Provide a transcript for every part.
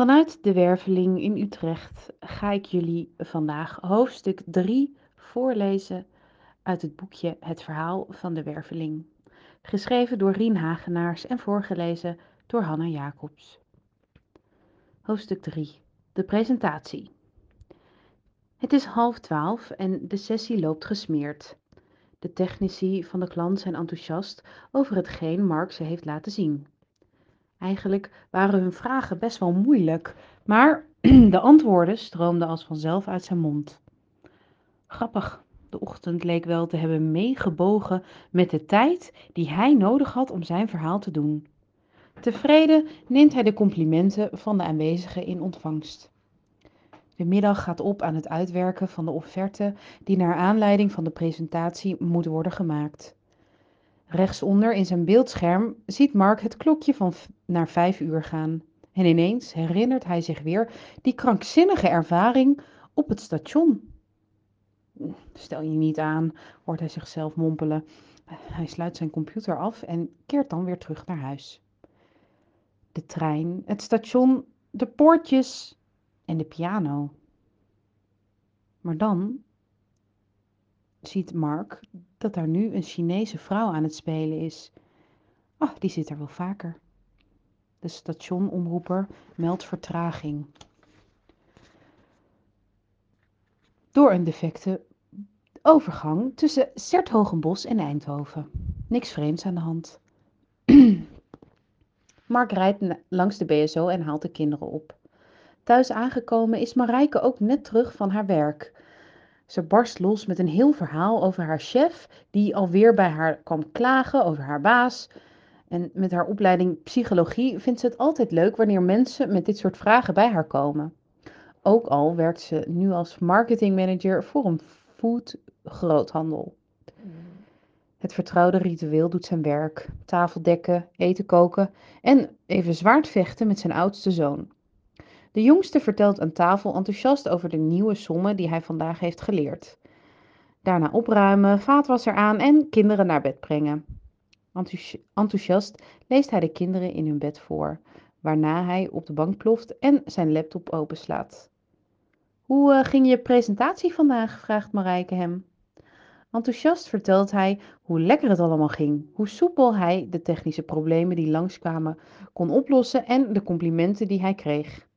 Vanuit de Werveling in Utrecht ga ik jullie vandaag hoofdstuk 3 voorlezen uit het boekje Het Verhaal van de Werveling. Geschreven door Rien Hagenaars en voorgelezen door Hanna Jacobs. Hoofdstuk 3 De presentatie. Het is half twaalf en de sessie loopt gesmeerd. De technici van de klant zijn enthousiast over hetgeen Mark ze heeft laten zien. Eigenlijk waren hun vragen best wel moeilijk, maar de antwoorden stroomden als vanzelf uit zijn mond. Grappig, de ochtend leek wel te hebben meegebogen met de tijd die hij nodig had om zijn verhaal te doen. Tevreden neemt hij de complimenten van de aanwezigen in ontvangst. De middag gaat op aan het uitwerken van de offerte die naar aanleiding van de presentatie moet worden gemaakt. Rechtsonder in zijn beeldscherm ziet Mark het klokje van naar vijf uur gaan. En ineens herinnert hij zich weer die krankzinnige ervaring op het station. Stel je niet aan, hoort hij zichzelf mompelen. Hij sluit zijn computer af en keert dan weer terug naar huis. De trein, het station, de poortjes en de piano. Maar dan ziet Mark dat daar nu een Chinese vrouw aan het spelen is. Ah, die zit er wel vaker. De stationomroeper meldt vertraging. Door een defecte overgang tussen Serthogenbos en Eindhoven. Niks vreemds aan de hand. Mark rijdt langs de BSO en haalt de kinderen op. Thuis aangekomen is Marijke ook net terug van haar werk. Ze barst los met een heel verhaal over haar chef, die alweer bij haar kwam klagen over haar baas. En met haar opleiding psychologie vindt ze het altijd leuk wanneer mensen met dit soort vragen bij haar komen. Ook al werkt ze nu als marketingmanager voor een food groothandel. Het vertrouwde ritueel doet zijn werk: tafel dekken, eten koken en even zwaard vechten met zijn oudste zoon. De jongste vertelt aan tafel enthousiast over de nieuwe sommen die hij vandaag heeft geleerd. Daarna opruimen, vaatwasser aan en kinderen naar bed brengen. Enthousiast leest hij de kinderen in hun bed voor, waarna hij op de bank ploft en zijn laptop openslaat. Hoe uh, ging je presentatie vandaag? vraagt Marijke hem. Enthousiast vertelt hij hoe lekker het allemaal ging, hoe soepel hij de technische problemen die langskwamen kon oplossen en de complimenten die hij kreeg.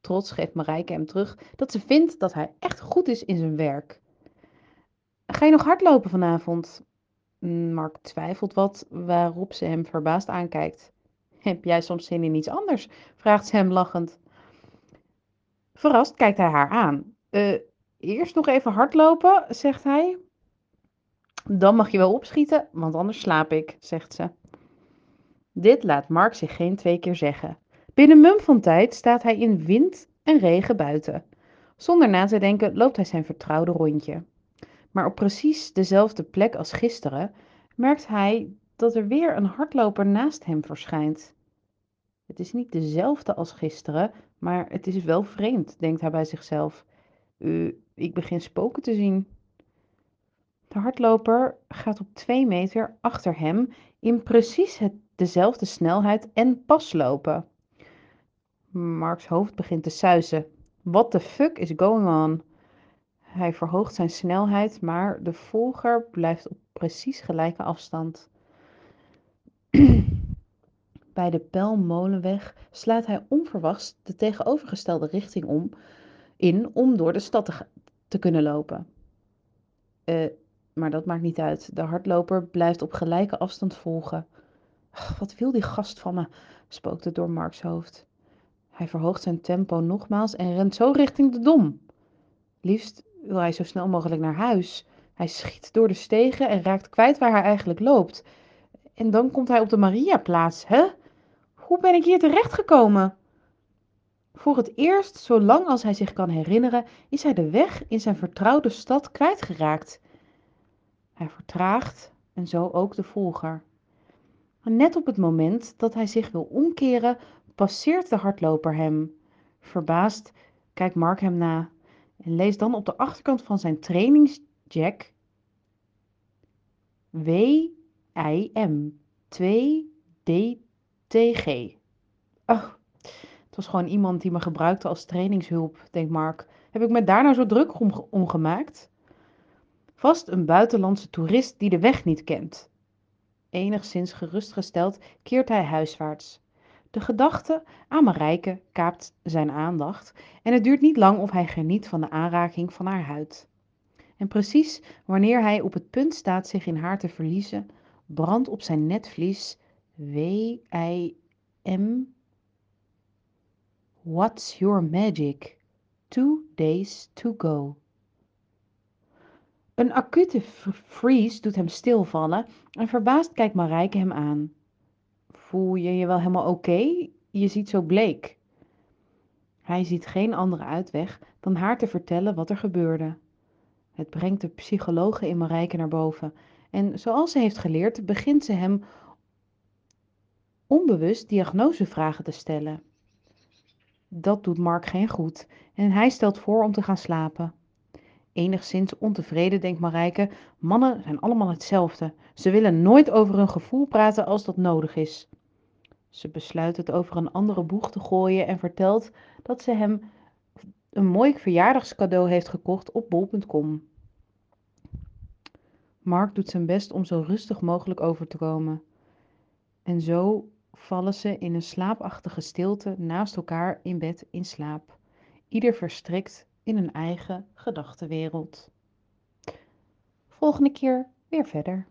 Trots geeft Marijke hem terug dat ze vindt dat hij echt goed is in zijn werk. Ga je nog hardlopen vanavond? Mm, Mark twijfelt wat, waarop ze hem verbaasd aankijkt. Heb jij soms zin in iets anders? vraagt ze hem lachend. Verrast kijkt hij haar aan. Uh, eerst nog even hardlopen, zegt hij. Dan mag je wel opschieten, want anders slaap ik, zegt ze. Dit laat Mark zich geen twee keer zeggen. Binnen mum van tijd staat hij in wind en regen buiten. Zonder na te denken loopt hij zijn vertrouwde rondje. Maar op precies dezelfde plek als gisteren merkt hij dat er weer een hardloper naast hem verschijnt. Het is niet dezelfde als gisteren, maar het is wel vreemd, denkt hij bij zichzelf. Uh, ik begin spoken te zien. De hardloper gaat op twee meter achter hem in precies dezelfde snelheid en pas lopen. Marks hoofd begint te suizen. What the fuck is going on? Hij verhoogt zijn snelheid, maar de volger blijft op precies gelijke afstand. Bij de Pelmolenweg slaat hij onverwachts de tegenovergestelde richting om in om door de stad te, kunnen lopen. Uh, maar dat maakt niet uit. De hardloper blijft op gelijke afstand volgen. wat wil die gast van me? spookt het door Marks hoofd. Hij verhoogt zijn tempo nogmaals en rent zo richting de dom. Liefst wil hij zo snel mogelijk naar huis. Hij schiet door de stegen en raakt kwijt waar hij eigenlijk loopt. En dan komt hij op de Mariaplaats. Hè? Hoe ben ik hier terechtgekomen? Voor het eerst, zolang als hij zich kan herinneren, is hij de weg in zijn vertrouwde stad kwijtgeraakt. Hij vertraagt en zo ook de volger. net op het moment dat hij zich wil omkeren, passeert de hardloper hem. Verbaasd kijkt Mark hem na en leest dan op de achterkant van zijn trainingsjack WIM 2DTG. Oh, het was gewoon iemand die me gebruikte als trainingshulp, denkt Mark. Heb ik me daar nou zo druk om, om gemaakt? Vast een buitenlandse toerist die de weg niet kent. Enigszins gerustgesteld keert hij huiswaarts. De gedachte aan Marijke kaapt zijn aandacht en het duurt niet lang of hij geniet van de aanraking van haar huid. En precies wanneer hij op het punt staat zich in haar te verliezen, brandt op zijn netvlies W-I-M What's your magic? Two days to go. Een acute freeze doet hem stilvallen en verbaasd kijkt Marijke hem aan. Voel je je wel helemaal oké? Je ziet zo bleek. Hij ziet geen andere uitweg dan haar te vertellen wat er gebeurde. Het brengt de psychologe in Marijke naar boven en zoals ze heeft geleerd begint ze hem onbewust diagnosevragen te stellen. Dat doet Mark geen goed en hij stelt voor om te gaan slapen. Enigszins ontevreden denkt Marijke, mannen zijn allemaal hetzelfde. Ze willen nooit over hun gevoel praten als dat nodig is. Ze besluit het over een andere boeg te gooien en vertelt dat ze hem een mooi verjaardagscadeau heeft gekocht op bol.com. Mark doet zijn best om zo rustig mogelijk over te komen. En zo vallen ze in een slaapachtige stilte naast elkaar in bed in slaap, ieder verstrikt in een eigen gedachtenwereld. Volgende keer weer verder.